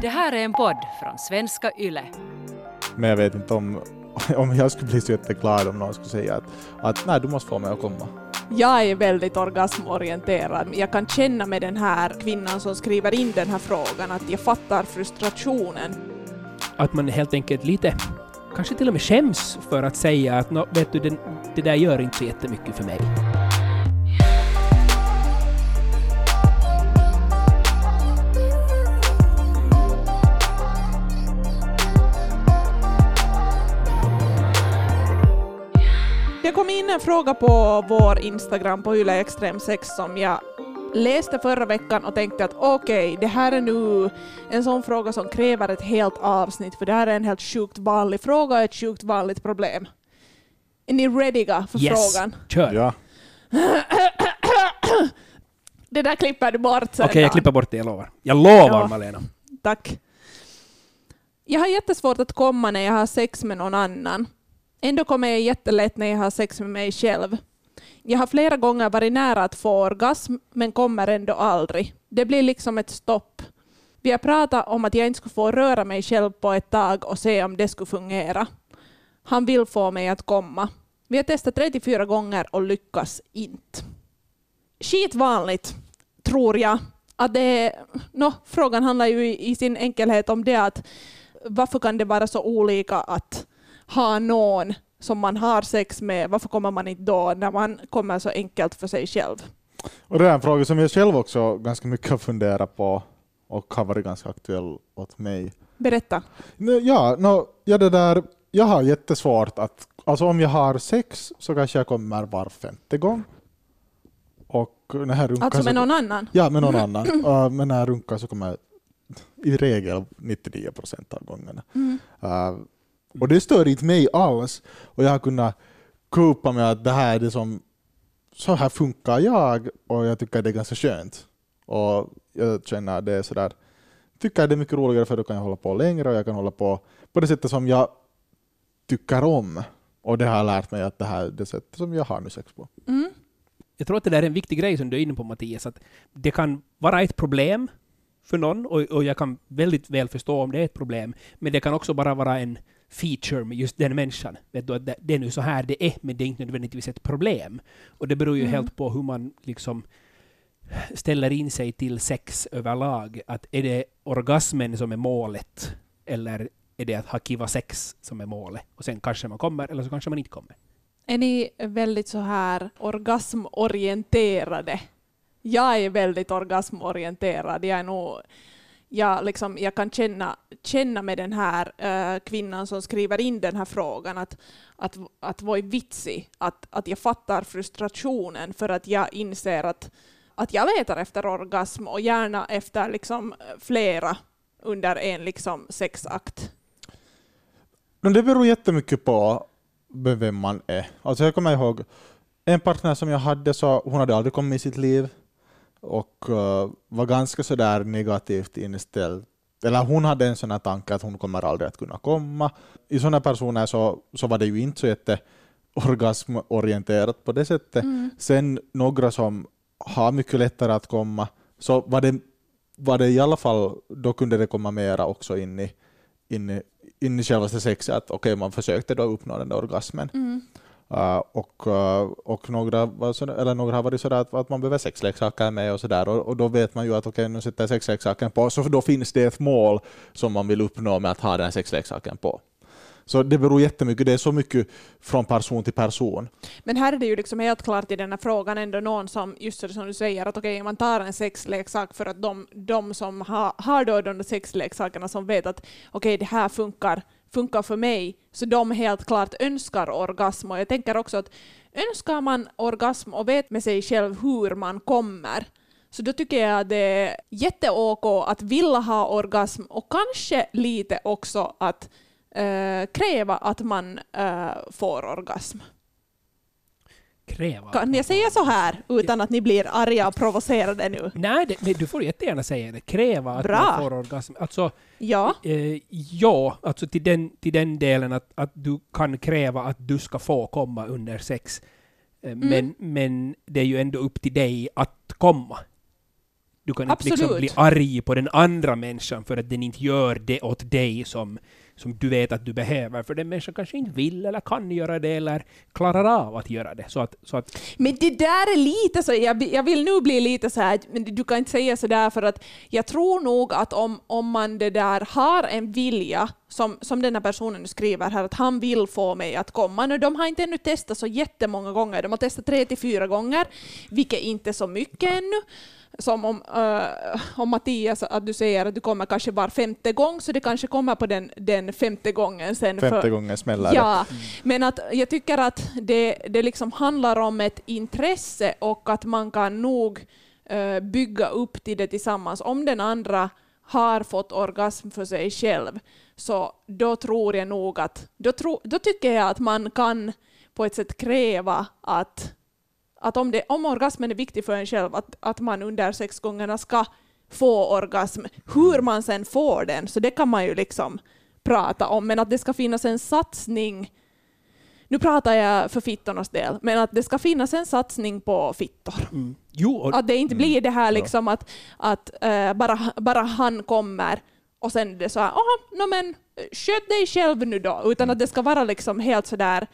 Det här är en podd från svenska YLE. Men jag vet inte om, om jag skulle bli så jätteglad om någon skulle säga att, att nej, du måste få mig att komma. Jag är väldigt orgasmorienterad. Jag kan känna med den här kvinnan som skriver in den här frågan att jag fattar frustrationen. Att man helt enkelt lite, kanske till och med skäms för att säga att "Nå, vet du, den, det där gör inte så jättemycket för mig. In en fråga på vår Instagram på Yle Extrem 6 som jag läste förra veckan och tänkte att okej, det här är nu en sån fråga som kräver ett helt avsnitt för det här är en helt sjukt vanlig fråga och ett sjukt vanligt problem. Är ni readiga för Yes. frågan? Kör! Ja. Det där klipper du bort sen. Okej, jag Dan. klipper bort det, jag lovar. Jag lovar, Ja. Malena. Tack. Jag har jättesvårt att komma när jag har sex med någon annan. Ändå kommer jag jättelätt när jag har sex med mig själv. Jag har flera gånger varit nära att få orgasm, men kommer ändå aldrig. Det blir liksom ett stopp. Vi har pratat om att jag inte skulle få röra mig själv på ett tag och se om det skulle fungera. Han vill få mig att komma. Vi har testat 34 gånger och lyckas inte. Skitvanligt, tror jag. Att det är, no, frågan handlar ju i sin enkelhet om det att varför kan det vara så olika att ha någon som man har sex med, varför kommer man inte då när man kommer så enkelt för sig själv? Och det är en fråga som jag själv också ganska mycket har funderat på och har varit ganska aktuell åt mig. Berätta. Ja, no, ja, det där, jag har jättesvårt att... Alltså om jag har sex så kanske jag kommer var femte gång. Och när jag runkar Alltså med någon annan? Ja, med någon annan. Uh, men när jag runkar så kommer jag i regel 99 procent av gångerna. Mm. Uh, och det stör inte mig alls. Och jag har kunnat kupa med att det här är det som... Så här funkar jag och jag tycker det är ganska skönt. Och jag känner det är sådär... Tycker det är mycket roligare för då kan jag hålla på längre och jag kan hålla på på det sättet som jag tycker om. Och det har lärt mig att det här är det sättet som jag har nu sex på. Mm. Jag tror att det där är en viktig grej som du är inne på Mattias, att det kan vara ett problem för någon, och, och jag kan väldigt väl förstå om det är ett problem, men det kan också bara vara en feature med just den människan. Vet du, att det, är nu så här det är, men det är inte nödvändigtvis ett problem. Och det beror ju Mm. helt på hur man liksom ställer in sig till sex överlag. Att är det orgasmen som är målet, eller är det att ha kiva sex som är målet? Och sen kanske man kommer, eller så kanske man inte kommer. Är ni väldigt så här orgasmorienterade? Jag är väldigt orgasmorienterad. Jag är nog jag, liksom, jag kan känna, känna med den här eh, kvinnan som skriver in den här frågan att, att, att vara vitsig, att, att jag fattar frustrationen för att jag inser att, att jag letar efter orgasm och gärna efter liksom, flera under en liksom, sexakt. Men det beror jättemycket på vem man är. Alltså jag kommer ihåg en partner som jag hade, så hon hade aldrig kommit i sitt liv och eh, var ganska sådär negativt inställd. Eller hon hade en sån här tanke att hon kommer aldrig att kunna komma. I sådana personer så, så var det ju inte så jätte orgasmorienterat på det sättet. Mm. Sen några som har mycket lättare att komma, så var det, var det i alla fall, då kunde det komma mera också in i, in in i själva sexet, att okej, man försökte då uppnå den där orgasmen. Mm. Uh, och, uh, och några, var så, eller några har varit sådär att, att man behöver sexleksaker med och sådär och, och då vet man ju att okej, nu sätter jag sexleksaken på, så då finns det ett mål som man vill uppnå med att ha den här sexleksaken på. Så det beror jättemycket, det är så mycket från person till person. Men här är det ju liksom helt klart i den här frågan ändå någon som, just det som du säger, att okej, man tar en sexleksak för att de, de som ha, har då de sexleksakerna som vet att okej, det här funkar, funkar för mig, så de helt klart önskar orgasm. Och jag tänker också att önskar man orgasm och vet med sig själv hur man kommer, så då tycker jag att det är jätteok att vilja ha orgasm och kanske lite också att eh, kräva att man eh, får orgasm. Kräva. Kan jag säga så här utan att ni blir arga och provocerade nu? Nej, det, men du får jättegärna säga det. Kräva att Bra. man får orgasm. Alltså, Ja. eh, ja, alltså till den, till den delen att, att du kan kräva att du ska få komma under sex. Eh, Mm. Men, men det är ju ändå upp till dig att komma. Du kan inte liksom Absolut. bli arg på den andra människan för att den inte gör det åt dig som, som du vet att du behöver. För den människan kanske inte vill eller kan göra det eller klarar av att göra det. Så att, så att Men det där är lite så, jag, jag vill nu bli lite så här, men du kan inte säga så där för att jag tror nog att om, om man det där har en vilja, som, som den här personen skriver här, att han vill få mig att komma. Nu, de har inte ännu testat så jättemånga gånger, de har testat tre till fyra gånger, vilket inte är så mycket ännu. Som om, eh, om Mattias, att du säger att du kommer kanske var femte gång, så det kanske kommer på den, den femte gången sen. för- Femte gången smäller det. Ja, men att jag tycker att det, det liksom handlar om ett intresse och att man kan nog eh, bygga upp till det tillsammans. Om den andra har fått orgasm för sig själv, så då tror jag nog att, då, tro, då tycker jag att man kan på ett sätt kräva att, att om, det, om orgasmen är viktig för en själv, att, att man under sex gångerna ska få orgasm. Hur man sen får den, så det kan man ju liksom prata om, men att det ska finnas en satsning nu pratar jag för fittornas del, men att det ska finnas en satsning på fittor. jo, och, Att det inte Mm. blir det här Ja. liksom att, att eh, bara, bara han kommer och sen är det så här, aha, no men sköt dig själv nu då, utan att det ska vara liksom helt sådär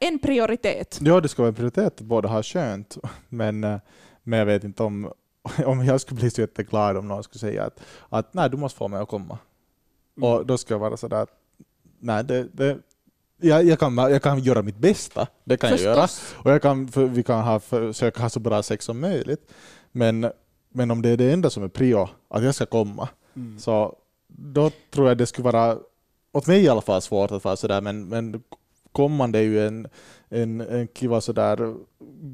en prioritet. Ja, det ska vara en prioritet att båda har skönt, men, eh, men jag vet inte om, om jag skulle bli så jätteglad om någon skulle säga att, att nej, du måste få mig att komma. Mm. Och då ska jag vara sådär att nej, det, det, jag, jag, kan, jag kan göra mitt bästa, det kan jag göra. Förstås. Och jag kan, för, vi kan ha, försöka ha så bra sex som möjligt. Men, men om det är det enda som är prio, att jag ska komma, Mm. så då tror jag det skulle vara, åt mig i alla fall, svårt att vara sådär, men, men kommande är ju en, en, en kiva sådär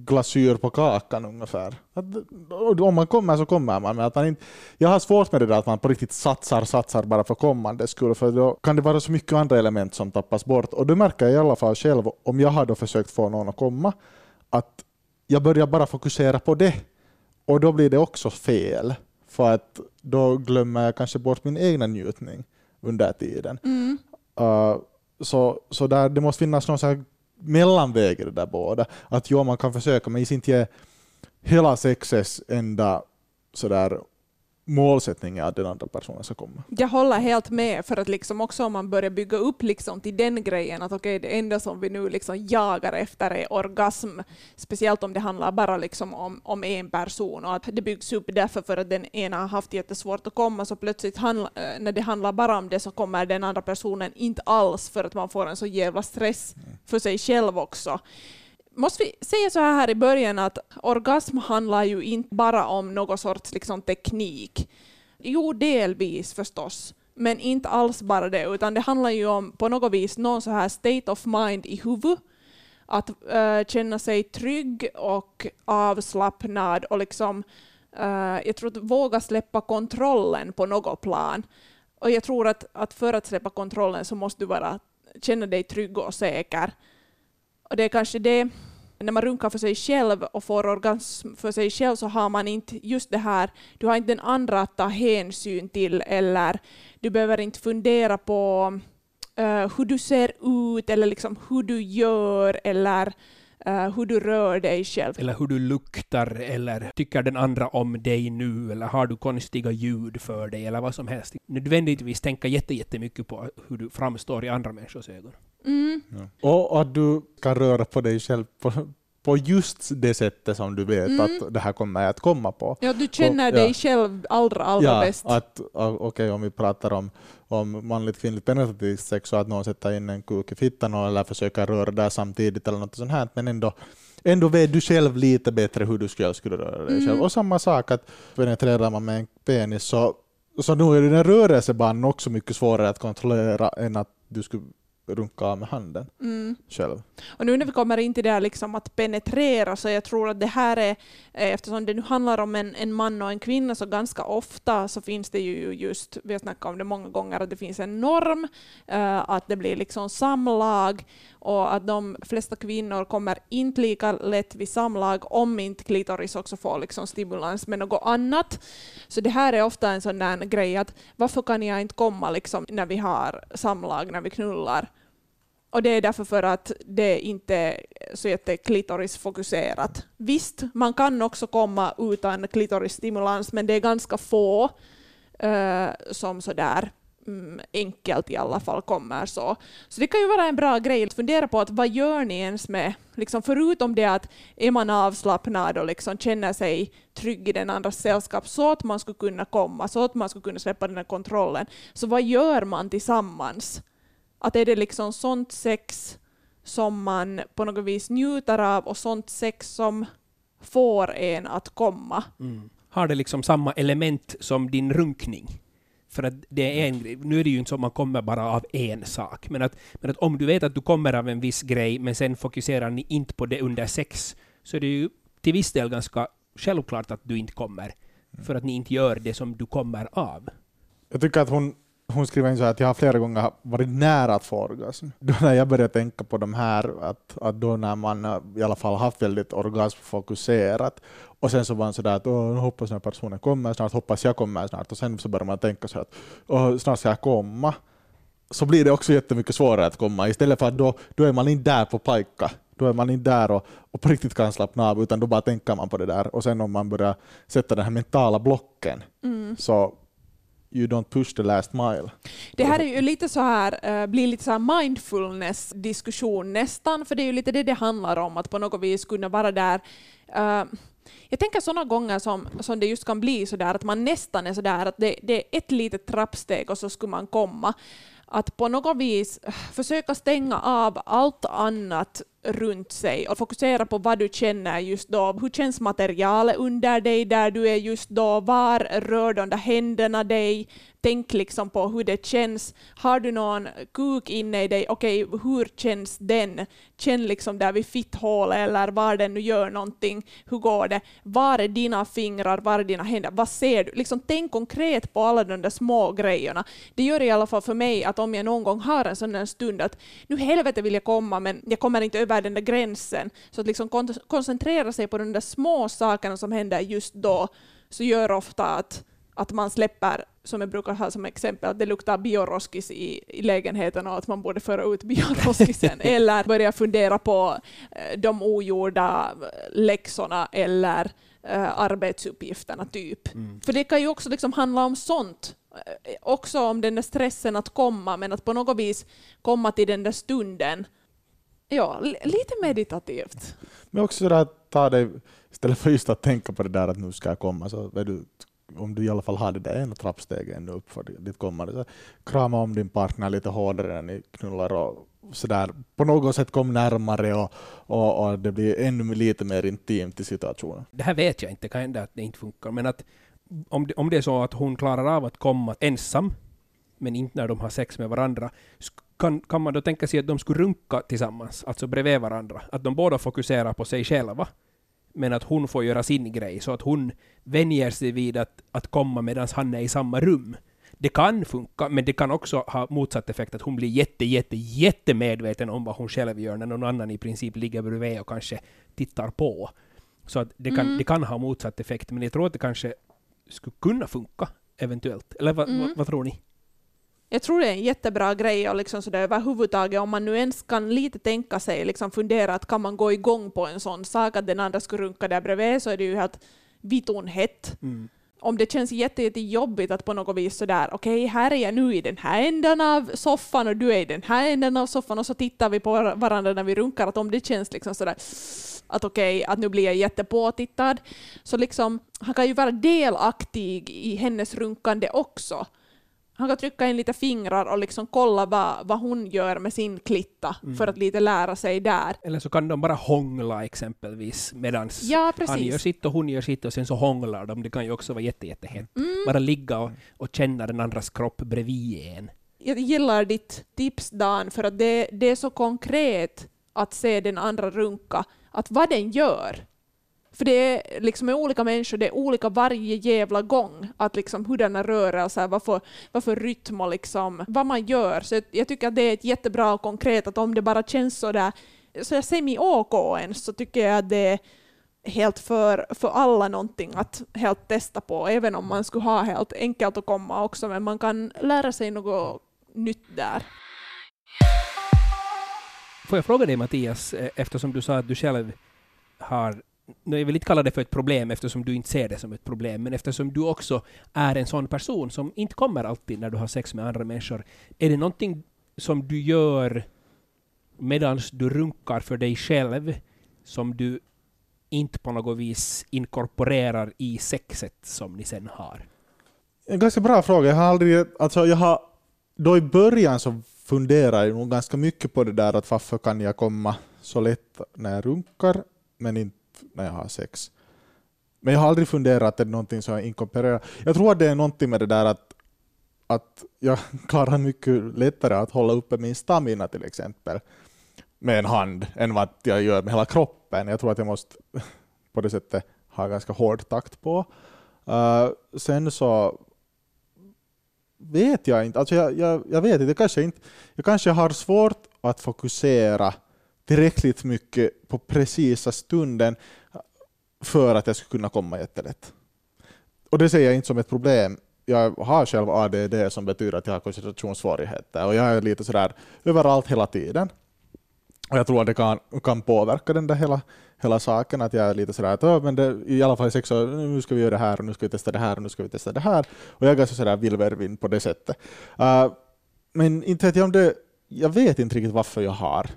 glasyr på kakan ungefär. Att, om man kommer så kommer man, men att man inte, jag har svårt med det där att man på riktigt satsar, satsar bara för kommande skull, för då kan det vara så mycket andra element som tappas bort. Och det märker jag i alla fall själv, om jag har då försökt få någon att komma, att jag börjar bara fokusera på det. Och då blir det också fel. För att då glömmer jag kanske bort min egna njutning under tiden. Mm. Uh, så så där, det måste finnas någon mellanväg i det där båda. Att jo, man kan försöka, men inte ge hela sexes enda sådär målsättning är att den andra personen ska komma. Jag håller helt med, för att liksom också om man börjar bygga upp liksom till den grejen att okej, det enda som vi nu liksom jagar efter är orgasm, speciellt om det handlar bara liksom om, om en person och att det byggs upp därför för att den ena har haft jättesvårt att komma, så plötsligt handla, eh, när det handlar bara om det så kommer den andra personen inte alls för att man får en så jävla stress för sig själv också. Måste vi säga så här, i början att orgasm handlar ju inte bara om någon sorts liksom teknik. Jo, delvis förstås, men inte alls bara det, utan det handlar ju om på något vis någon så här state of mind i huvudet. Att eh, känna sig trygg och avslappnad och liksom, eh, jag tror att våga släppa kontrollen på något plan. Och jag tror att, att för att släppa kontrollen så måste du bara känna dig trygg och säker. Och det är kanske det, när man runkar för sig själv och får orgasm för sig själv så har man inte just det här, du har inte den andra att ta hänsyn till eller du behöver inte fundera på uh, hur du ser ut eller liksom hur du gör eller Uh, hur du rör dig själv. Eller hur du luktar, eller tycker den andra om dig nu, eller har du konstiga ljud för dig, eller vad som helst. Nödvändigtvis tänka jättemycket på hur du framstår i andra människors ögon. Mm. Och att du kan röra på dig själv på, på just det sättet som du vet Mm. att det här kommer att komma på. Ja, du känner Och- dig ja. själv allra, allra ja, bäst. att okej om vi pratar om, om manligt kvinnligt penetrativt sex så att någon sätter in en kuk i fittan eller försöker röra där samtidigt eller något sånt här, men ändå Ändå vet du själv lite bättre hur du själv skulle röra dig Mm. själv. Och samma sak att penetrerar man med en penis så, så nu är den rörelsebanan också mycket svårare att kontrollera än att du skulle runka av med handen Mm. själv. Och nu när vi kommer in till det här liksom att penetrera, så jag tror att det här är, eh, eftersom det nu handlar om en, en man och en kvinna, så ganska ofta så finns det ju just, vi har snackat om det många gånger, att det finns en norm, eh, att det blir liksom samlag, och att de flesta kvinnor kommer inte lika lätt vid samlag om inte klitoris också får liksom stimulans med något annat. Så det här är ofta en sån där grej att varför kan jag inte komma liksom när vi har samlag, när vi knullar? Och det är därför för att det inte är så jätteklitorisfokuserat. Visst, man kan också komma utan klitorisstimulans, men det är ganska få eh, som sådär mm, enkelt i alla fall kommer så. Så det kan ju vara en bra grej att fundera på att vad gör ni ens med, liksom förutom det att är man avslappnad och liksom känner sig trygg i den andras sällskap så att man skulle kunna komma, så att man skulle kunna släppa den här kontrollen. Så vad gör man tillsammans? Att är det liksom sånt sex som man på något vis njuter av och sånt sex som får en att komma. Mm. Har det liksom samma element som din runkning? För att det är en, nu är det ju inte så att man kommer bara av en sak, men att, men att om du vet att du kommer av en viss grej, men sen fokuserar ni inte på det under sex, så är det ju till viss del ganska självklart att du inte kommer, för att ni inte gör det som du kommer av. Jag tycker att hon, hon skriver in så att jag har flera gånger varit nära att få orgasm. Då när jag började tänka på de här, att, att då när man eh, i alla fall haft väldigt orgasmfokuserat och sen så var man sådär att nu hoppas den här personen kommer snart, hoppas jag kommer snart och sen så börjar man tänka så att snart ska jag komma. Så blir det också jättemycket svårare att komma istället för att då, då är man inte där på pajka. Då är man inte där och, och på riktigt kan slappna av utan då bara tänker man på det där och sen om man börjar sätta den här mentala blocken Mm. så you don't push the last mile. Det här är ju lite så här, eh, blir lite så här mindfulness-diskussion nästan, för det är ju lite det det handlar om, att på något vis kunna vara där. Eh, jag tänker sådana gånger som, som det just kan bli så där att man nästan är så där att det, det är ett litet trappsteg och så skulle man komma. Att på något vis eh, försöka stänga av allt annat runt sig och fokusera på vad du känner just då. Hur känns materialet under dig där du är just då? Var rör de där händerna dig? Tänk liksom på hur det känns. Har du någon kuk inne i dig? Okej, hur känns den? Känn liksom där vid fitthålet eller var den nu gör någonting. Hur går det? Var är dina fingrar? Var är dina händer? Vad ser du? Liksom tänk konkret på alla de där små grejerna. Det gör i alla fall för mig att om jag någon gång har en sån där stund att nu helvete vill jag komma men jag kommer inte över den där gränsen. Så att liksom kon- koncentrera sig på de där små sakerna som händer just då så gör ofta att, att man släpper, som jag brukar ha som exempel, att det luktar bioroskis i, i lägenheten och att man borde föra ut bioroskisen. eller börja fundera på eh, de ogjorda läxorna eller eh, arbetsuppgifterna typ. För det kan ju också liksom handla om sånt. Eh, Också om den där stressen att komma, men att på något vis komma till den där stunden. Ja, li- lite meditativt. Men också sådär att ta dig, istället för just att tänka på det där att nu ska jag komma, så du, om du i alla fall har det där ena trappsteget ännu upp för ditt kommande, så krama om din partner lite hårdare när ni knullar och sådär, på något sätt kom närmare och, och, och det blir ännu lite mer intimt i situationen. Det här vet jag inte, det kan hända att det inte funkar, men att om det, om det är så att hon klarar av att komma ensam, men inte när de har sex med varandra, kan, kan man då tänka sig att de skulle runka tillsammans, alltså bredvid varandra? Att de båda fokuserar på sig själva, men att hon får göra sin grej, så att hon vänjer sig vid att, att komma medan han är i samma rum. Det kan funka, men det kan också ha motsatt effekt, att hon blir jätte, jätte, jättemedveten om vad hon själv gör, när någon annan i princip ligger bredvid och kanske tittar på. Så att det, kan, Mm. det kan ha motsatt effekt, men jag tror att det kanske skulle kunna funka, eventuellt. Eller vad, Mm. vad, vad tror ni? Jag tror det är en jättebra grej och liksom sådär överhuvudtaget om man nu ens kan lite tänka sig, liksom fundera att kan man gå igång på en sån sak att den andra skulle runka där bredvid så är det ju helt vitun hett. Mm. Om det känns jätte, jätte jobbigt att på något vis sådär okej här är jag nu i den här änden av soffan och du är i den här änden av soffan och så tittar vi på varandra när vi runkar att om det känns liksom sådär att okej, att nu blir jag jättepåtittad. Så liksom, han kan ju vara delaktig i hennes runkande också. Han kan trycka in lite fingrar och liksom kolla vad, vad hon gör med sin klitta Mm. för att lite lära sig där. Eller så kan de bara hångla exempelvis, medan Ja, han gör sitt och hon gör sitt och sen så hånglar de. Det kan ju också vara jätte, jättehett. Mm. Bara ligga och, och känna den andras kropp bredvid en. Jag gillar ditt tips Dan för att det, det är så konkret att se den andra runka, att vad den gör. För det är liksom med olika människor, det är olika varje jävla gång. Att liksom hurdana rörelser, vad för, vad för rytm och liksom, vad man gör. Så jag, jag tycker att det är ett jättebra och konkret att om det bara känns så där så jag semi-OK ens så tycker jag att det är helt för, för alla någonting att helt testa på, även om man skulle ha helt enkelt att komma också, men man kan lära sig något nytt där. Får jag fråga dig Mattias, eh, eftersom du sa att du själv har nu, jag vill inte kalla det för ett problem eftersom du inte ser det som ett problem, men eftersom du också är en sån person som inte kommer alltid när du har sex med andra människor. Är det någonting som du gör medan du runkar för dig själv som du inte på något vis inkorporerar i sexet som ni sen har? En ganska bra fråga. Jag har aldrig, alltså jag har, då i början så funderade jag nog ganska mycket på det där att varför kan jag komma så lätt när jag runkar men inte när jag har sex. Men jag har aldrig funderat att det är någonting som jag inkorporerar. Jag tror att det är någonting med det där att, att jag klarar mycket lättare att hålla uppe min stamina till exempel med en hand än vad jag gör med hela kroppen. Jag tror att jag måste på det sättet ha ganska hård takt på. Uh, sen så vet jag inte, alltså jag, jag, jag vet inte, kanske inte, jag kanske har svårt att fokusera tillräckligt mycket på precisa stunden för att jag skulle kunna komma jättelätt. Och det ser jag inte som ett problem. Jag har själv ADD som betyder att jag har koncentrationssvårigheter och jag är lite sådär överallt hela tiden. Och jag tror att det kan, kan påverka den där hela, hela saken, att jag är lite sådär att men det, i alla fall i sex år, nu ska vi göra det här och nu ska vi testa det här och nu ska vi testa det här. Och jag är ganska sådär vilvervind på det sättet. Uh, men inte vet jag om det, jag vet inte riktigt varför jag har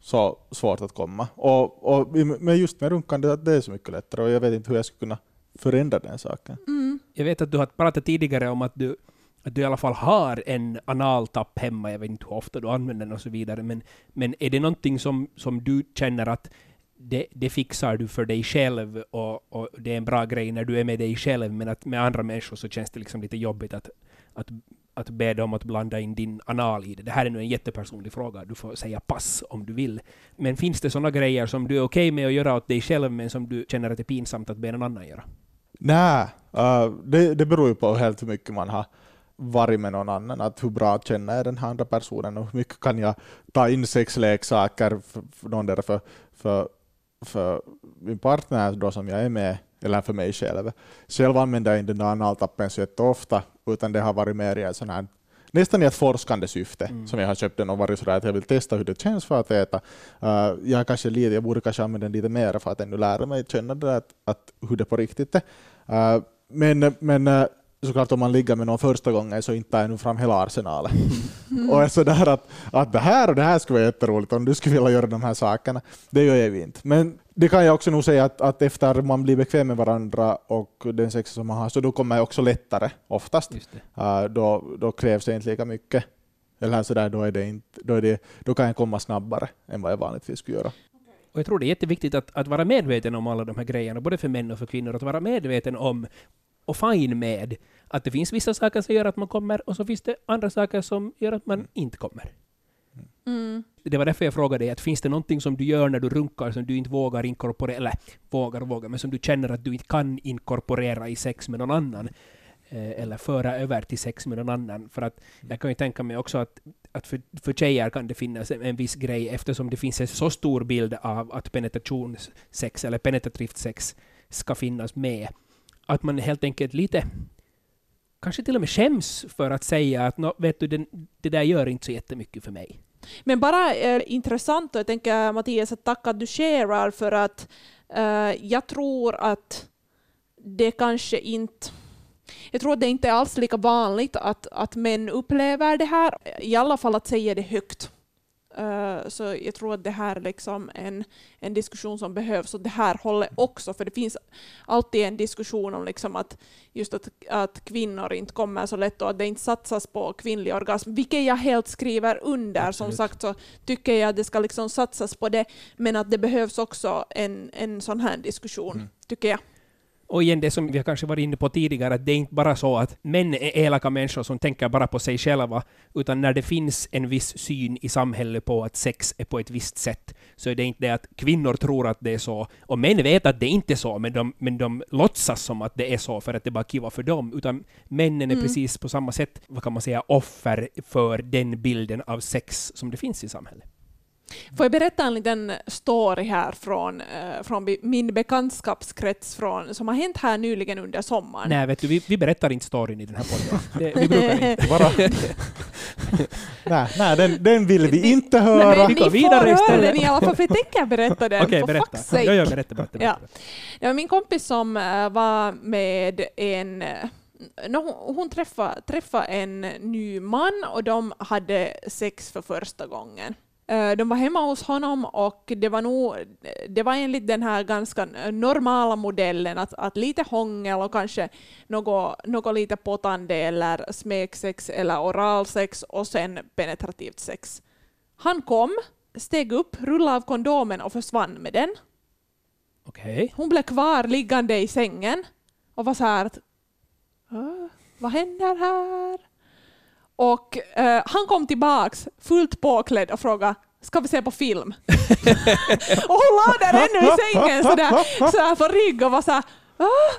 så svårt att komma. Och, och men just med runkande, det är så mycket lättare och jag vet inte hur jag skulle kunna förändra den saken. Mm. Jag vet att du har pratat tidigare om att du, att du i alla fall har en analtapp hemma, jag vet inte hur ofta du använder den och så vidare, men, men är det någonting som, som du känner att det, det fixar du för dig själv och, och det är en bra grej när du är med dig själv, men att med andra människor så känns det liksom lite jobbigt att, att att be dem att blanda in din anal i det. Det här är nu en jättepersonlig fråga, du får säga pass om du vill. Men finns det sådana grejer som du är okej okay med att göra åt dig själv, men som du känner att det är pinsamt att be någon annan göra? Nej, uh, det, det beror ju på helt hur mycket man har varit med någon annan, att hur bra känner jag den här andra personen och hur mycket kan jag ta in sexleksaker för, för någon där för, för, för min partner då som jag är med, eller för mig själv. Själv använder jag inte den där analtappen så jätteofta, utan det har varit mer i sån här nästan i ett forskande syfte mm. som jag har köpt den och varit sådär att jag vill testa hur det känns för att äta. Uh, jag, kanske lite, jag borde kanske använda den lite mer för att ännu lära mig känna det att, att hur det på riktigt är. Uh, men men uh, såklart om man ligger med någon första gången så inte jag nu fram hela arsenalen. Mm. och är sådär att, att det här och det här skulle vara jätteroligt om du skulle vilja göra de här sakerna. Det gör jag inte. Men det kan jag också nog säga att, att efter man blir bekväm med varandra och den sex som man har, så då kommer jag också lättare oftast. Uh, då, då krävs det inte lika mycket. Eller så där, då, är det inte, då, är det, då kan jag komma snabbare än vad jag vanligtvis skulle göra. Och jag tror det är jätteviktigt att, att vara medveten om alla de här grejerna, både för män och för kvinnor, att vara medveten om och fine med att det finns vissa saker som gör att man kommer och så finns det andra saker som gör att man mm. inte kommer. Mm. Det var därför jag frågade dig, att finns det någonting som du gör när du runkar som du inte vågar inkorporera, eller vågar och vågar, men som du känner att du inte kan inkorporera i sex med någon annan? Eh, eller föra över till sex med någon annan. För att jag kan ju tänka mig också att, att för, för tjejer kan det finnas en, en viss grej eftersom det finns en så stor bild av att penetrationssex eller penetrativt sex ska finnas med. Att man helt enkelt lite kanske till och med skäms för att säga att no, vet du, den, det där gör inte så jättemycket för mig. Men bara eh, intressant, och jag tänker Mattias, att tack att du sharear för att eh, jag tror att det kanske inte jag tror att det inte är alls lika vanligt att, att män upplever det här, i alla fall att säga det högt. Uh, så jag tror att det här är liksom en, en diskussion som behövs åt det här hållet också, för det finns alltid en diskussion om liksom att, just att, att kvinnor inte kommer så lätt och att det inte satsas på kvinnlig orgasm, vilket jag helt skriver under. Som sagt så tycker jag att det ska liksom satsas på det, men att det behövs också en, en sån här diskussion, mm. tycker jag. Och igen det som vi kanske varit inne på tidigare, att det är inte bara så att män är elaka människor som tänker bara på sig själva, utan när det finns en viss syn i samhället på att sex är på ett visst sätt, så är det inte det att kvinnor tror att det är så, och män vet att det inte är så, men de, men de låtsas som att det är så för att det bara kivar för dem, utan männen är mm. precis på samma sätt, vad kan man säga, offer för den bilden av sex som det finns i samhället. Får jag berätta en liten story här från, uh, från min bekantskapskrets från, som har hänt här nyligen under sommaren? Nej, vet du, vi, vi berättar inte storyn i den här podden. Det, vi brukar inte. Bara. nej, nej den, den vill vi Ni- inte Nej, höra. Vi ni går vidare höra istället. den i alla fall, för jag tänker berätta den. Okej, for berätta. Ja, ja, berätta, berätta. Ja. berätta. Ja, min kompis som eh, var med en... eh, no, hon hon träffade, träffade en ny man och de hade sex för första gången. Eh, De var hemma hos honom och det var nog det var enligt den här ganska normala modellen att, att lite hångel och kanske något, något lite pottande eller smeksex eller oralsex och sen penetrativt sex. Han kom, steg upp, rullade av kondomen och försvann med den. Okej. Hon blev kvar liggande i sängen och var så här att "Åh, vad händer här? Och eh, han kom tillbaks fullt påklädd och frågade ska vi se på film? och hon låg där ännu i sängen sådär, sådär på rygg och var såhär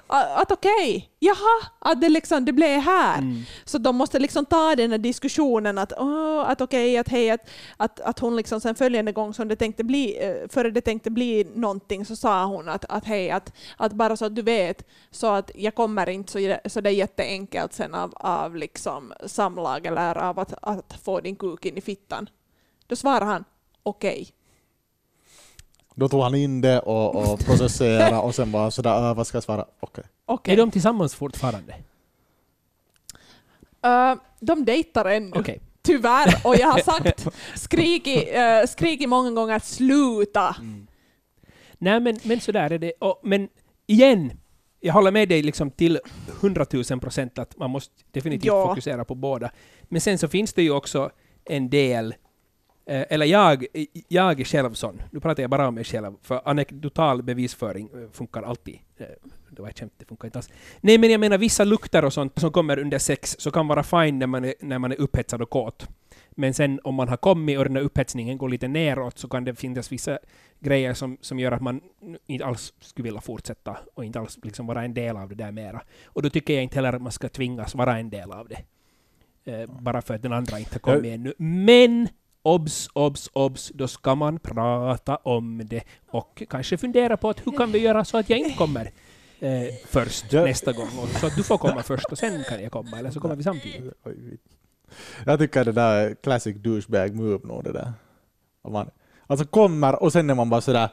ah, att okej, jaha, att det, liksom, det blev här. Mm. Så de måste liksom ta den här diskussionen att, åh, att okej, att hej, att, att, att hon liksom sen följande gång som det tänkte bli, eh, före det tänkte bli någonting så sa hon att, att hej, att, att bara så att du vet, så att jag kommer inte så, så det är jätteenkelt sen av, av liksom samlag eller av att, att få din kuk in i fittan. Då svarar han okej. Då tog han in det och, och processerade och sen bara sådär, "Äh, vad ska jag svara? Okej. okej. Är de tillsammans fortfarande? Eh, de dejtar ännu. Okej. Tyvärr. Och jag har sagt, skrikit, uh, skrikit många gånger sluta. Nej, men, men sådär är det. Och, men igen, jag håller med dig liksom till hundratusen procent att man måste definitivt Ja. fokusera på båda. Men sen så finns det ju också en del, eh, eller jag, jag är själv sån, nu pratar jag bara om mig själv, för anekdotal bevisföring eh, funkar alltid. Eh, Det var ett skämt, det funkar inte alls. Nej, men jag menar vissa lukter och sånt som kommer under sex, så kan vara fine när man är, när man är upphetsad och kåt. Men sen om man har kommit och den här upphetsningen går lite neråt så kan det finnas vissa grejer som, som gör att man inte alls skulle vilja fortsätta och inte alls liksom vara en del av det där mera. Och då tycker jag inte heller att man ska tvingas vara en del av det. Eh, bara för att den andra inte har kommit ännu. Men obs, obs, obs, då ska man prata om det och kanske fundera på att hur kan vi göra så att jag inte kommer eh, först Ja. nästa gång och så att du får komma först och sen kan jag komma eller så kommer vi samtidigt. Jag tycker det där är classic douchebag move nog det där. Om man, alltså kommer och sen är man bara sådär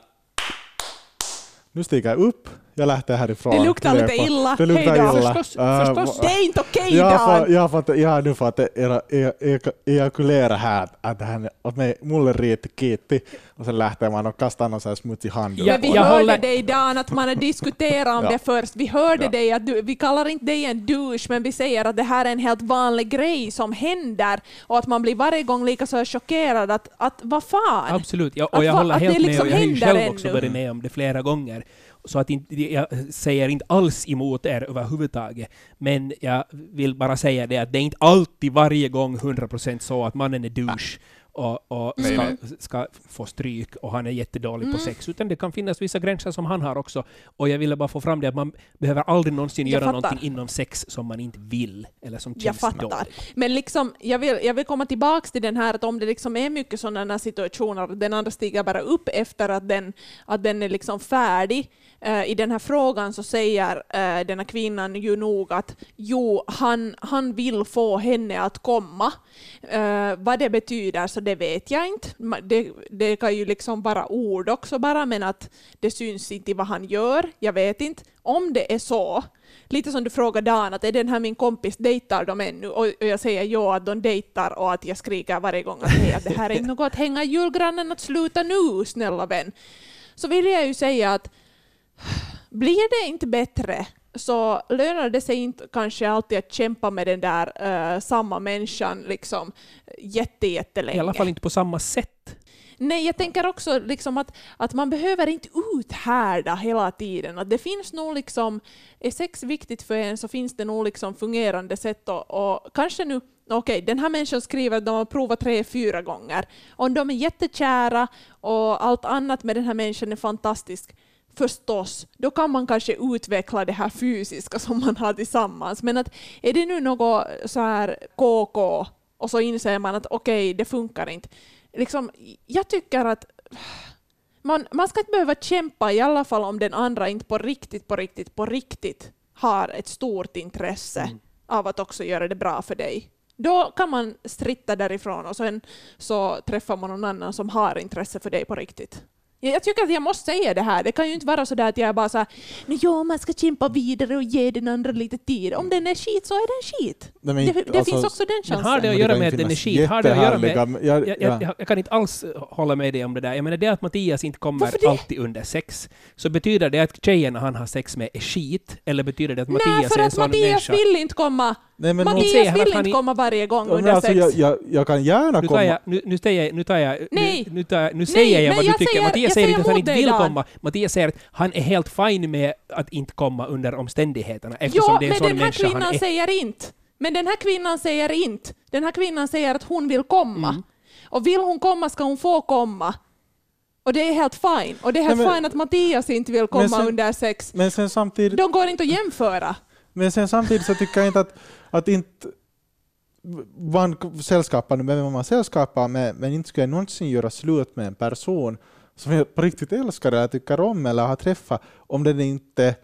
nu stiger jag upp, jag lähter härifrån. Det luktar lite illa. Det luktar Hej då. illa. Förstås, förstås. Det är inte okej jag, jag, har fått, jag har nu fått e- e- ejakulera här att, han, att mig, mulle riitti kiitti och sen lähtee man och kastar någon smutsig handduk. Ja, Men vi jag hörde håller- dig Dan, att man har diskuterat om Ja. det först. Vi hörde Ja. dig att du, vi kallar inte dig en douche, men vi säger att det här är en helt vanlig grej som händer och att man blir varje gång lika så chockerad att, att vad fan? Absolut, ja, Att och jag va- håller att det helt med liksom och jag har ju själv ännu. också varit med om det flera gånger. Så att inte, jag säger inte alls emot er överhuvudtaget. Men jag vill bara säga det att det är inte alltid varje gång 100% så att mannen är douche och, och ska, nej. ska få stryk och han är jättedålig på Mm. sex. Utan det kan finnas vissa gränser som han har också. Och jag ville bara få fram det att man behöver aldrig någonsin Jag göra fattar. någonting inom sex som man inte vill eller som Jag känns fattar. dåligt. Men liksom, jag, vill, jag vill komma tillbaka till den här att om det liksom är mycket sådana situationer, att den andra stiger bara upp efter att den, att den är liksom färdig. Eh, I den här frågan så säger uh, den här kvinnan ju nog att jo, han, han vill få henne att komma. Eh, vad det betyder så det vet jag inte. Det, det kan ju liksom vara ord också bara, men att det syns inte i vad han gör. Jag vet inte. Om det är så, lite som du frågar Dan, att är den här min kompis, dejtar de ännu? Och, jag säger ja, att de dejtar och att jag skriker varje gång att, hej, att det här är inte något att hänga i julgranen, att sluta nu, snälla vän. Så vill jag ju säga att blir det inte bättre så lönar det sig inte kanske alltid att kämpa med den där eh, samma människan liksom jätte, jättelänge. I alla fall inte på samma sätt. Nej, jag tänker också liksom att, att man behöver inte uthärda hela tiden. Att det finns nog liksom, är sex viktigt för en så finns det nog liksom fungerande sätt och, och kanske nu Okej, den här människan skriver att de har provat tre, fyra gånger. Om de är jättekära och allt annat med den här människan är fantastiskt, förstås, då kan man kanske utveckla det här fysiska som man har tillsammans. Men att är det nu något så här KK och så inser man att okej, det funkar inte. Liksom, jag tycker att man, man ska inte behöva kämpa i alla fall om den andra inte på riktigt, på riktigt, på riktigt har ett stort intresse Mm. av att också göra det bra för dig. Då kan man stritta därifrån och sen så träffar man någon annan som har intresse för dig på riktigt. Jag tycker att jag måste säga det här. Det kan ju inte vara så där att jag bara så här, "Nå, ja, man ska kämpa vidare och ge den andra lite tid. Om den är skit så är den skit. Nej, men Det, det alltså, finns också den Men chansen. har det att Men göra med att den är skit? Har det att göra med... jag- Jag, ja. jag, jag kan inte alls hålla med dig om det där. Jag menar det att Mattias inte kommer Varför det? alltid under sex, så betyder det att tjejerna han har sex med är skit? Eller betyder det att Mattias Nej, för är en att sån Mattias människa? vill inte komma. Nej, men Mattias vill han inte komma varje gång men under alltså, sex. jag, jag, jag kan gärna Nu tar komma... jag, nu, nu säger jag, nu tar jag, Nej. nu, nu, tar jag, nu säger jag men vad jag du tycker. säger- Mattias jag säger inte att han inte vill Dan. komma. Mattias säger att han är helt fine med att inte komma under omständigheterna eftersom Ja, det är en men sån den här människa han kvinnan är. säger inte. Men den här kvinnan säger inte. Den här kvinnan säger att hon vill komma. Mm. Och vill hon komma ska hon få komma. Och det är helt fine. Och det är helt Nej, men- fine att Mattias inte vill komma sen- under sex. Men sen samtidigt... De går inte att jämföra. Men sen samtidigt så tycker jag inte att, att inte man sällskapar med vem man sällskapar med, men inte skulle jag någonsin göra slut med en person som jag på riktigt älskar eller tycker om eller har träffat om den är inte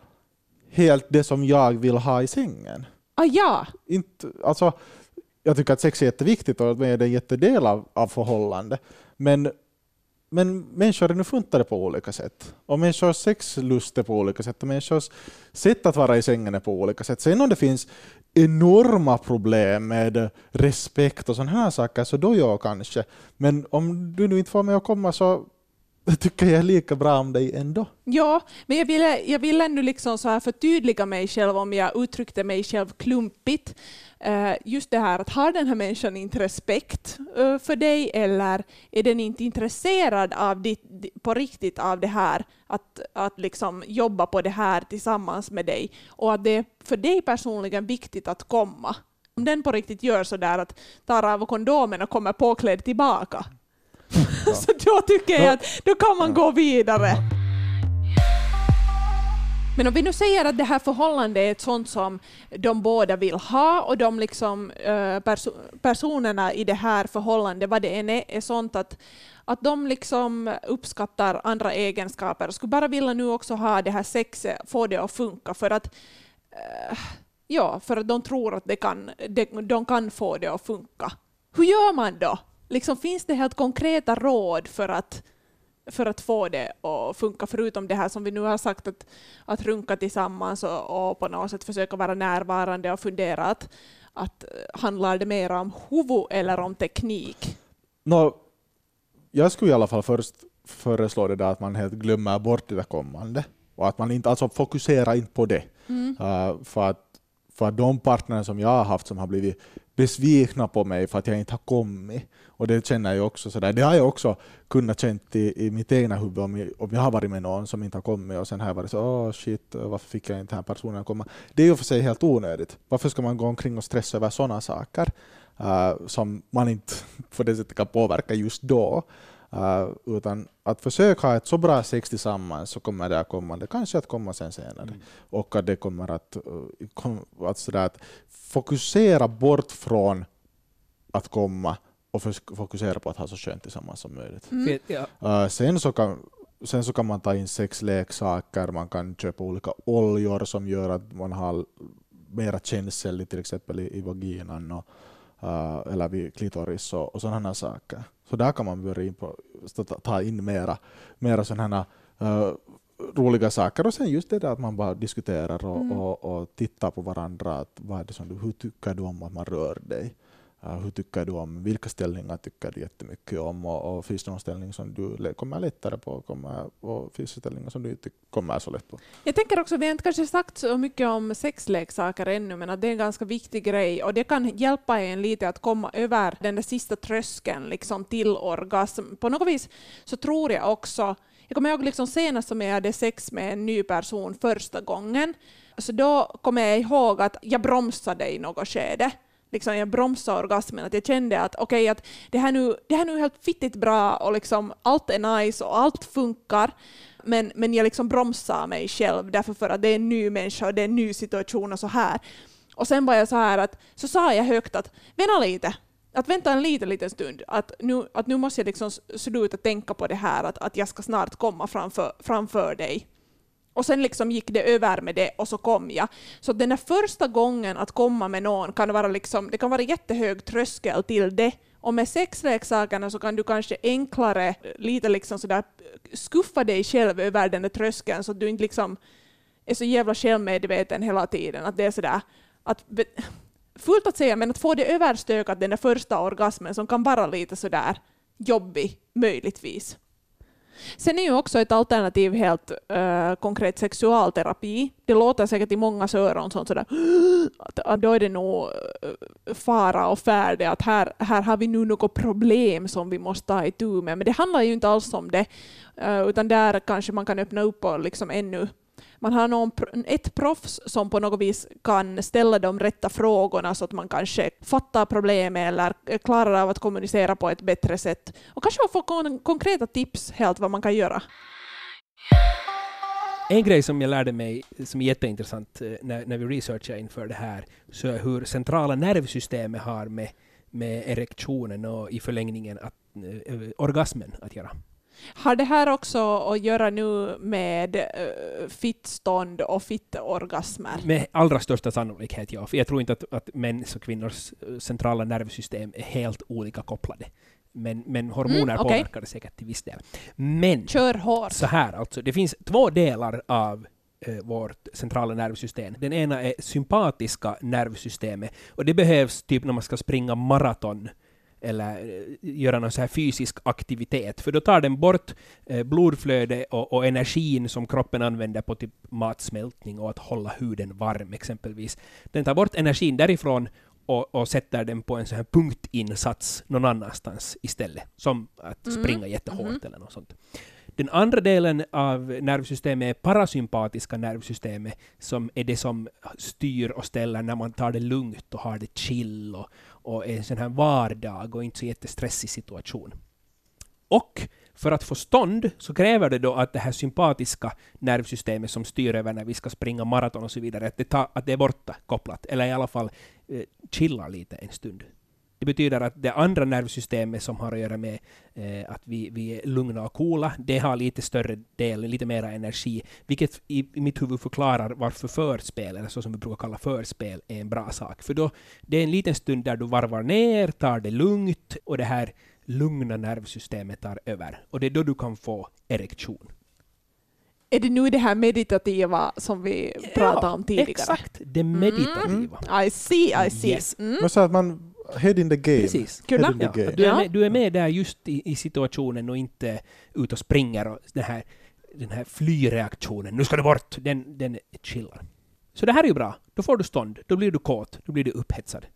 helt det som jag vill ha i sängen. Ah, ja, Inte, alltså, jag tycker att sex är jätteviktigt och är en jättedel av, av förhållande. Men, men människor är nu funtade på olika sätt. Och människors sexlust är på olika sätt. Och människors sätt att vara i sängen är på olika sätt. Sen om det finns enorma problem med respekt och sådana här saker, så då ja kanske. Men om du nu inte får mig att komma så tycker jag lika bra om dig ändå. ja, men jag ville, jag ville ändå liksom så här förtydliga mig själv om jag uttryckte mig själv klumpigt. Eh, just det här att har den här människan inte respekt eh, för dig eller är den inte intresserad av ditt, på riktigt av det här att, att liksom jobba på det här tillsammans med dig och att det är för dig personligen viktigt att komma. Om den på riktigt gör så där att tar av kondomen och kommer påklädd tillbaka så då tycker jag att då kan man gå vidare. Men om vi nu säger att det här förhållandet är ett sånt som de båda vill ha och de liksom, eh, perso personerna i det här förhållandet, vad det än är, är sånt att, att de liksom uppskattar andra egenskaper och skulle bara vilja nu också ha det här sexet, få det att funka för att eh, ja, för att de tror att det kan, de, de kan få det att funka. Hur gör man då? Liksom, finns det helt konkreta råd för att för att få det att funka, förutom det här som vi nu har sagt, att, att runka tillsammans och, och på något sätt försöka vara närvarande och fundera att, att eh, handlar det mer om huvud eller om teknik? Nå, jag skulle i alla fall först föreslå det där att man helt glömmer bort det där kommande. Och att man inte, alltså fokuserar inte på det. Mm. Uh, för, att, för att de partner som jag har haft som har blivit besvikna på mig för att jag inte har kommit, och det känner jag också sådär, det har jag också kunnat känt i, i mitt egna huvud om jag, om jag har varit med någon som inte har kommit och sen har jag varit så åh shit, varför fick jag inte den här personen att komma? Det är ju för sig helt onödigt. Varför ska man gå omkring och stressa över sådana saker uh, som man inte på det sättet kan påverka just då? Uh, utan att försöka ha ett så bra sex tillsammans så kommer det att komma, det kanske att komma sen senare. Och att det kommer att, uh, kom, att, sådär, att fokusera bort från att komma och fokusera på att ha så skönt tillsammans som möjligt. Mm. Uh, sen, så kan, sen så kan man ta in sexleksaker, man kan köpa olika oljor som gör att man har mera känsel till exempel i, i vaginan och, uh, eller vid klitoris och, och sådana saker. Så där kan man börja in på, ta in mera, mera sådana uh, roliga saker och sen just det där att man bara diskuterar och, Mm. och, och tittar på varandra. Att vad är det som du, hur tycker du om att man rör dig? Äh, hur tycker du om, vilka ställningar tycker du jättemycket om och, och finns det någon ställning som du kommer lättare på kommer, och finns det ställningar som du inte kommer så lätt på? Jag tänker också, vi har inte kanske sagt så mycket om sexleksaker ännu, men att det är en ganska viktig grej och det kan hjälpa en lite att komma över den där sista tröskeln liksom till orgasm. På något vis så tror jag också, jag kommer ihåg liksom senast som jag hade sex med en ny person första gången, så då kommer jag ihåg att jag bromsade i något skede. Liksom jag bromsade orgasmen, att jag kände att okej, okay, att det här, nu, det här nu är helt fittigt bra och liksom allt är nice och allt funkar, men, men jag liksom bromsar mig själv därför för att det är en ny människa och det är en ny situation och så här. Och sen var jag så här att, så sa jag högt att vänta lite, att vänta en liten, liten stund, att nu, att nu måste jag liksom sluta tänka på det här att, att jag ska snart komma framför, framför dig. Och sen liksom gick det över med det och så kom jag. Så den där första gången att komma med någon kan vara liksom, det kan vara jättehög tröskel till det. Och med sexleksakerna så kan du kanske enklare lite liksom sådär skuffa dig själv över den där tröskeln så att du inte liksom är så jävla självmedveten hela tiden. Att det är sådär att fullt att säga, men att få det överstökat den där första orgasmen som kan vara lite sådär jobbig, möjligtvis. Sen är ju också ett alternativ helt äh, konkret sexualterapi. Det låter säkert i många öron som sådär att, att då är det nog eh, fara och färde, att här, här har vi nu något problem som vi måste ta itu med. Men det handlar ju inte alls om det, äh, utan där kanske man kan öppna upp och liksom ännu man har någon, ett proffs som på något vis kan ställa de rätta frågorna så att man kanske fattar problemet eller klarar av att kommunicera på ett bättre sätt. Och kanske få kon konkreta tips helt vad man kan göra. En grej som jag lärde mig som är jätteintressant eh, när, när vi researchar inför det här, så är hur centrala nervsystemet har med, med erektionen och i förlängningen att, äh, orgasmen att göra. Har det här också att göra nu med uh, fittstånd och fittorgasmer? Med allra största sannolikhet, ja. För jag tror inte att, att mäns och kvinnors eh, centrala nervsystem är helt olika kopplade. Men, men hormoner mm, okay. påverkar det säkert till viss del. Men, Kör hårt. så här alltså, det finns två delar av eh, vårt centrala nervsystem. Den ena är sympatiska nervsystemet, och det behövs typ när man ska springa maraton eller eh, göra någon så här fysisk aktivitet, för då tar den bort eh, blodflöde och, och, energin som kroppen använder på typ matsmältning och att hålla huden varm exempelvis. Den tar bort energin därifrån och, och sätter den på en sån här punktinsats någon annanstans istället, som att mm. springa jättehårt mm. eller något sånt. Den andra delen av nervsystemet är parasympatiska nervsystemet, som är det som styr och ställer när man tar det lugnt och har det chill och, och en sån här vardag och inte så jättestressig situation. Och för att få stånd så kräver det då att det här sympatiska nervsystemet som styr över när vi ska springa maraton och så vidare, att det, ta, att det är borta kopplat, eller i alla fall eh, chillar lite en stund. Det betyder att det andra nervsystemet som har att göra med eh, att vi, vi är lugna och coola, det har lite större del, lite mera energi, vilket i, i mitt huvud förklarar varför förspel, eller så som vi brukar kalla förspel, är en bra sak. För då, det är en liten stund där du varvar ner, tar det lugnt, och det här lugna nervsystemet tar över. Och det är då du kan få erektion. Är det nu det här meditativa som vi pratade om tidigare? exakt. Det meditativa. Mm. I see, I see. Yes. Mm. Så att man head in the game. Precis. Kul. Ja, du, är med, du är med där just i, i situationen och inte ut och springer och den här, den här flyreaktionen, nu ska du bort, den, den chillar. Så det här är ju bra. Då får du stånd, då blir du kåt, då blir du upphetsad.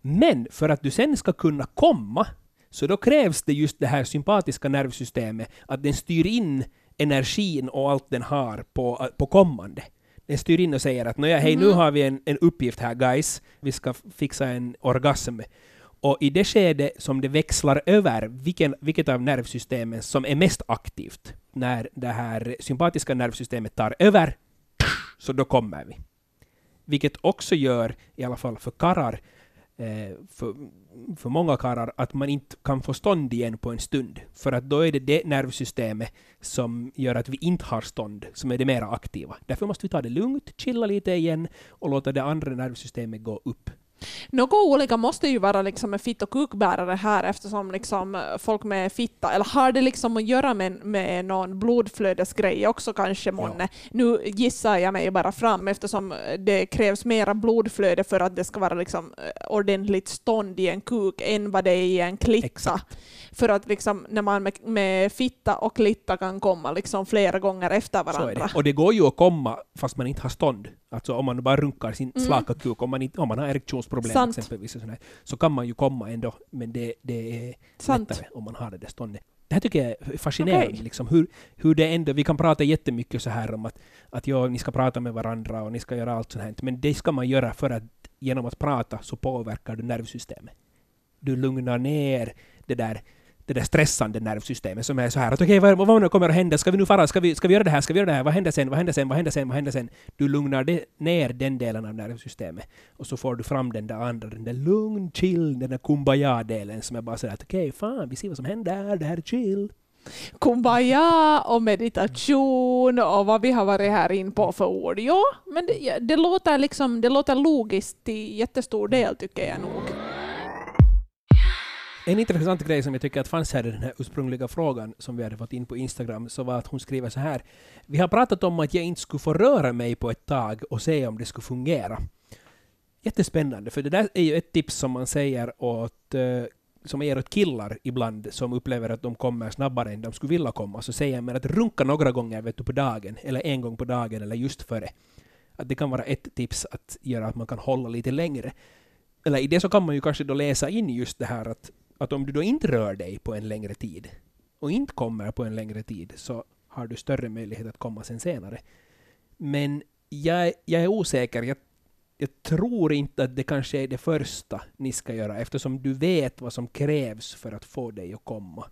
Men för att du sen ska kunna komma, så då krävs det just det här sympatiska nervsystemet, att den styr in energin och allt den har på, på kommande den styr in och säger att hej, mm. nu har vi en, en uppgift här guys, vi ska fixa en orgasm. Och i det skede som det växlar över, vilken, vilket av nervsystemen som är mest aktivt, när det här sympatiska nervsystemet tar över, så då kommer vi. Vilket också gör, i alla fall för karlar, eh, för, för många karlar att man inte kan få stånd igen på en stund. För att då är det det nervsystemet som gör att vi inte har stånd, som är det mera aktiva. Därför måste vi ta det lugnt, chilla lite igen och låta det andra nervsystemet gå upp. Något olika måste ju vara liksom med fitt och kukbärare här eftersom liksom folk med fitta, eller har det liksom att göra med, med någon blodflödesgrej också kanske månne? Ja. Nu gissar jag mig bara fram eftersom det krävs mera blodflöde för att det ska vara liksom ordentligt stånd i en kuk än vad det är i en klitta. Exakt. För att liksom när man med, med fitta och klitta kan komma liksom flera gånger efter varandra. Det. Och det går ju att komma fast man inte har stånd. Alltså om man bara runkar sin mm. slaka kuk, om man, inte, om man har erektionsproblem Sant. exempelvis, och så kan man ju komma ändå, men det, det är Sant. lättare om man har det där ståndet. Det här tycker jag är fascinerande, okay. liksom, hur, hur det ändå, vi kan prata jättemycket så här om att, att ja, ni ska prata med varandra och ni ska göra allt sånt här, men det ska man göra för att genom att prata så påverkar du nervsystemet. Du lugnar ner det där det där stressande nervsystemet som är så här att okej, okay, vad, vad nu kommer att hända? Ska vi nu fara? Ska vi, ska vi göra det här? Ska vi göra det här? Vad händer sen? Vad händer sen? Vad händer sen? Vad händer sen? Du lugnar det, ner den delen av nervsystemet och så får du fram den där andra, den där lugn, chill, den där kumbaya-delen som är bara så där att okej, okay, fan, vi ser vad som händer, det här är chill. kumbaya och meditation och vad vi har varit här in på för ord. Ja, men det, det, låter, liksom, det låter logiskt till jättestor del tycker jag nog. En intressant grej som jag tycker att fanns här i den här ursprungliga frågan som vi hade fått in på Instagram så var att hon skriver så här. Vi har pratat om att jag inte skulle få röra mig på ett tag och se om det skulle fungera. Jättespännande, för det där är ju ett tips som man säger åt eh, som ger åt killar ibland som upplever att de kommer snabbare än de skulle vilja komma, så säger man att runka några gånger vet du, på dagen, eller en gång på dagen, eller just före. Att det kan vara ett tips att göra att man kan hålla lite längre. Eller i det så kan man ju kanske då läsa in just det här att, att om du då inte rör dig på en längre tid, och inte kommer på en längre tid, så har du större möjlighet att komma sen senare. Men jag, jag är osäker. Jag jag tror inte att det kanske är det första ni ska göra eftersom du vet vad som krävs för att få dig att komma.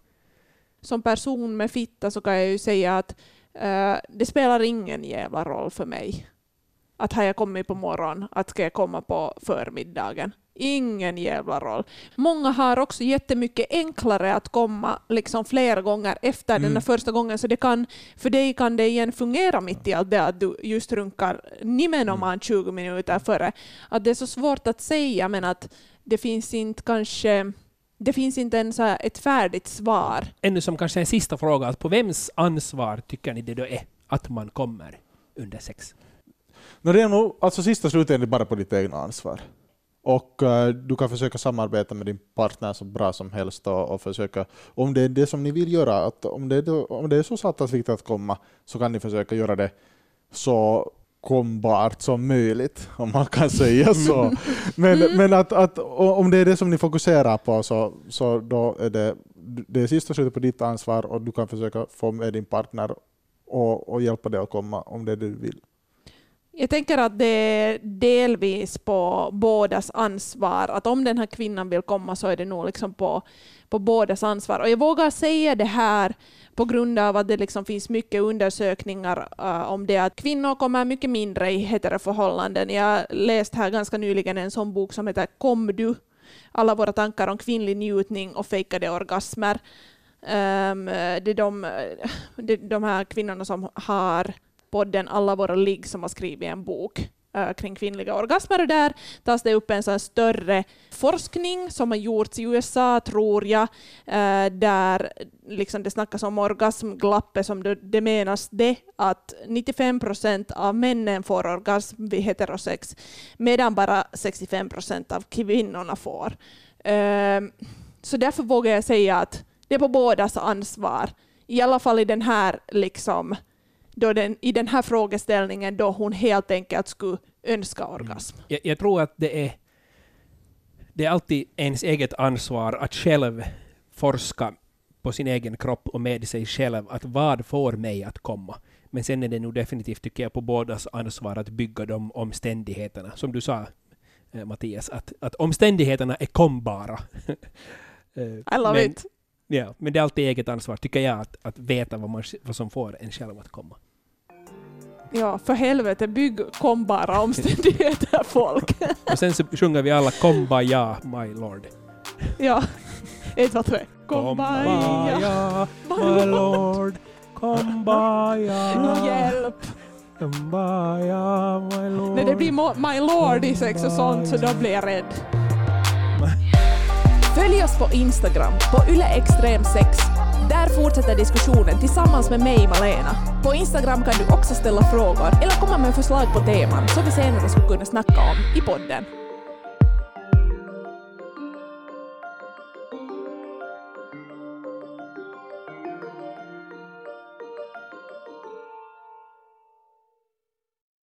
Som person med fitta så kan jag ju säga att uh, det spelar ingen jävla roll för mig. Att har jag kommit på morgonen, att ska jag komma på förmiddagen ingen jävla roll. Många har också jättemycket enklare att komma liksom flera gånger efter mm. den där första gången, så det kan, för dig kan det igen fungera mitt i allt det att du just runkar nimenomaan 20 mm. minuter före. Att det är så svårt att säga, men att det finns inte kanske det finns inte ens ett färdigt svar. Ännu som kanske en sista fråga, på vems ansvar tycker ni det då är att man kommer under sex? No, det är nog alltså sista slutändan bara på ditt egna ansvar. Och uh, du kan försöka samarbeta med din partner så bra som helst och, och, försöka, om det är det som ni vill göra, att om, det, om det är så satans viktigt att komma, så kan ni försöka göra det så kombart som möjligt, om man kan säga så. Men, mm. men att, att, om det är det som ni fokuserar på, så, så då är det, det är sista slutet på ditt ansvar och du kan försöka få med din partner och, och hjälpa dig att komma om det är det du vill. Jag tänker att det är delvis på bådas ansvar. Att om den här kvinnan vill komma så är det nog liksom på, på bådas ansvar. Och jag vågar säga det här på grund av att det liksom finns mycket undersökningar uh, om det att kvinnor kommer mycket mindre i heteroförhållanden. Jag läste här ganska nyligen en sån bok som heter Kom du? Alla våra tankar om kvinnlig njutning och fejkade orgasmer. Um, det är de, det är de här kvinnorna som har podden Alla våra ligg som har skrivit en bok eh, kring kvinnliga orgasmer. Och där tas det upp en sån större forskning som har gjorts i USA, tror jag, eh, där liksom det snackas om orgasmglappet, som det, det menas det att 95 procent av männen får orgasm vid heterosex, medan bara 65 procent av kvinnorna får. Ehm, så därför vågar jag säga att det är på bådas ansvar, i alla fall i den här liksom, då den, i den här frågeställningen då hon helt enkelt skulle önska mm. orgasm. Mm. Jag, jag, tror att det är, det är alltid ens eget ansvar att själv forska på sin egen kropp och med sig själv, att vad får mig att komma? Men sen är det nog definitivt, tycker jag, på bådas ansvar att bygga de omständigheterna. Som du sa, eh, Mattias, att, att omständigheterna är kombara. Eh, I love men, it. Ja, men det är alltid eget ansvar, tycker jag, att, att veta vad, man, vad som får en själv att komma. Ja, för helvete, bygg kombara omständigheter folk. Och sen så sjunger vi alla Kombaya, my lord. Ja, ett, två, tre. Kombaya, my lord. Kombaya. Nå hjälp. Kombaya, my lord. När det blir my lord i sex och sånt så då blir jag rädd. Följ oss på Instagram, på yleextrem6 där fortsätter diskussionen tillsammans med mig, Malena. På Instagram kan du också ställa frågor eller komma med förslag på teman som vi senare skulle kunna snacka om i podden.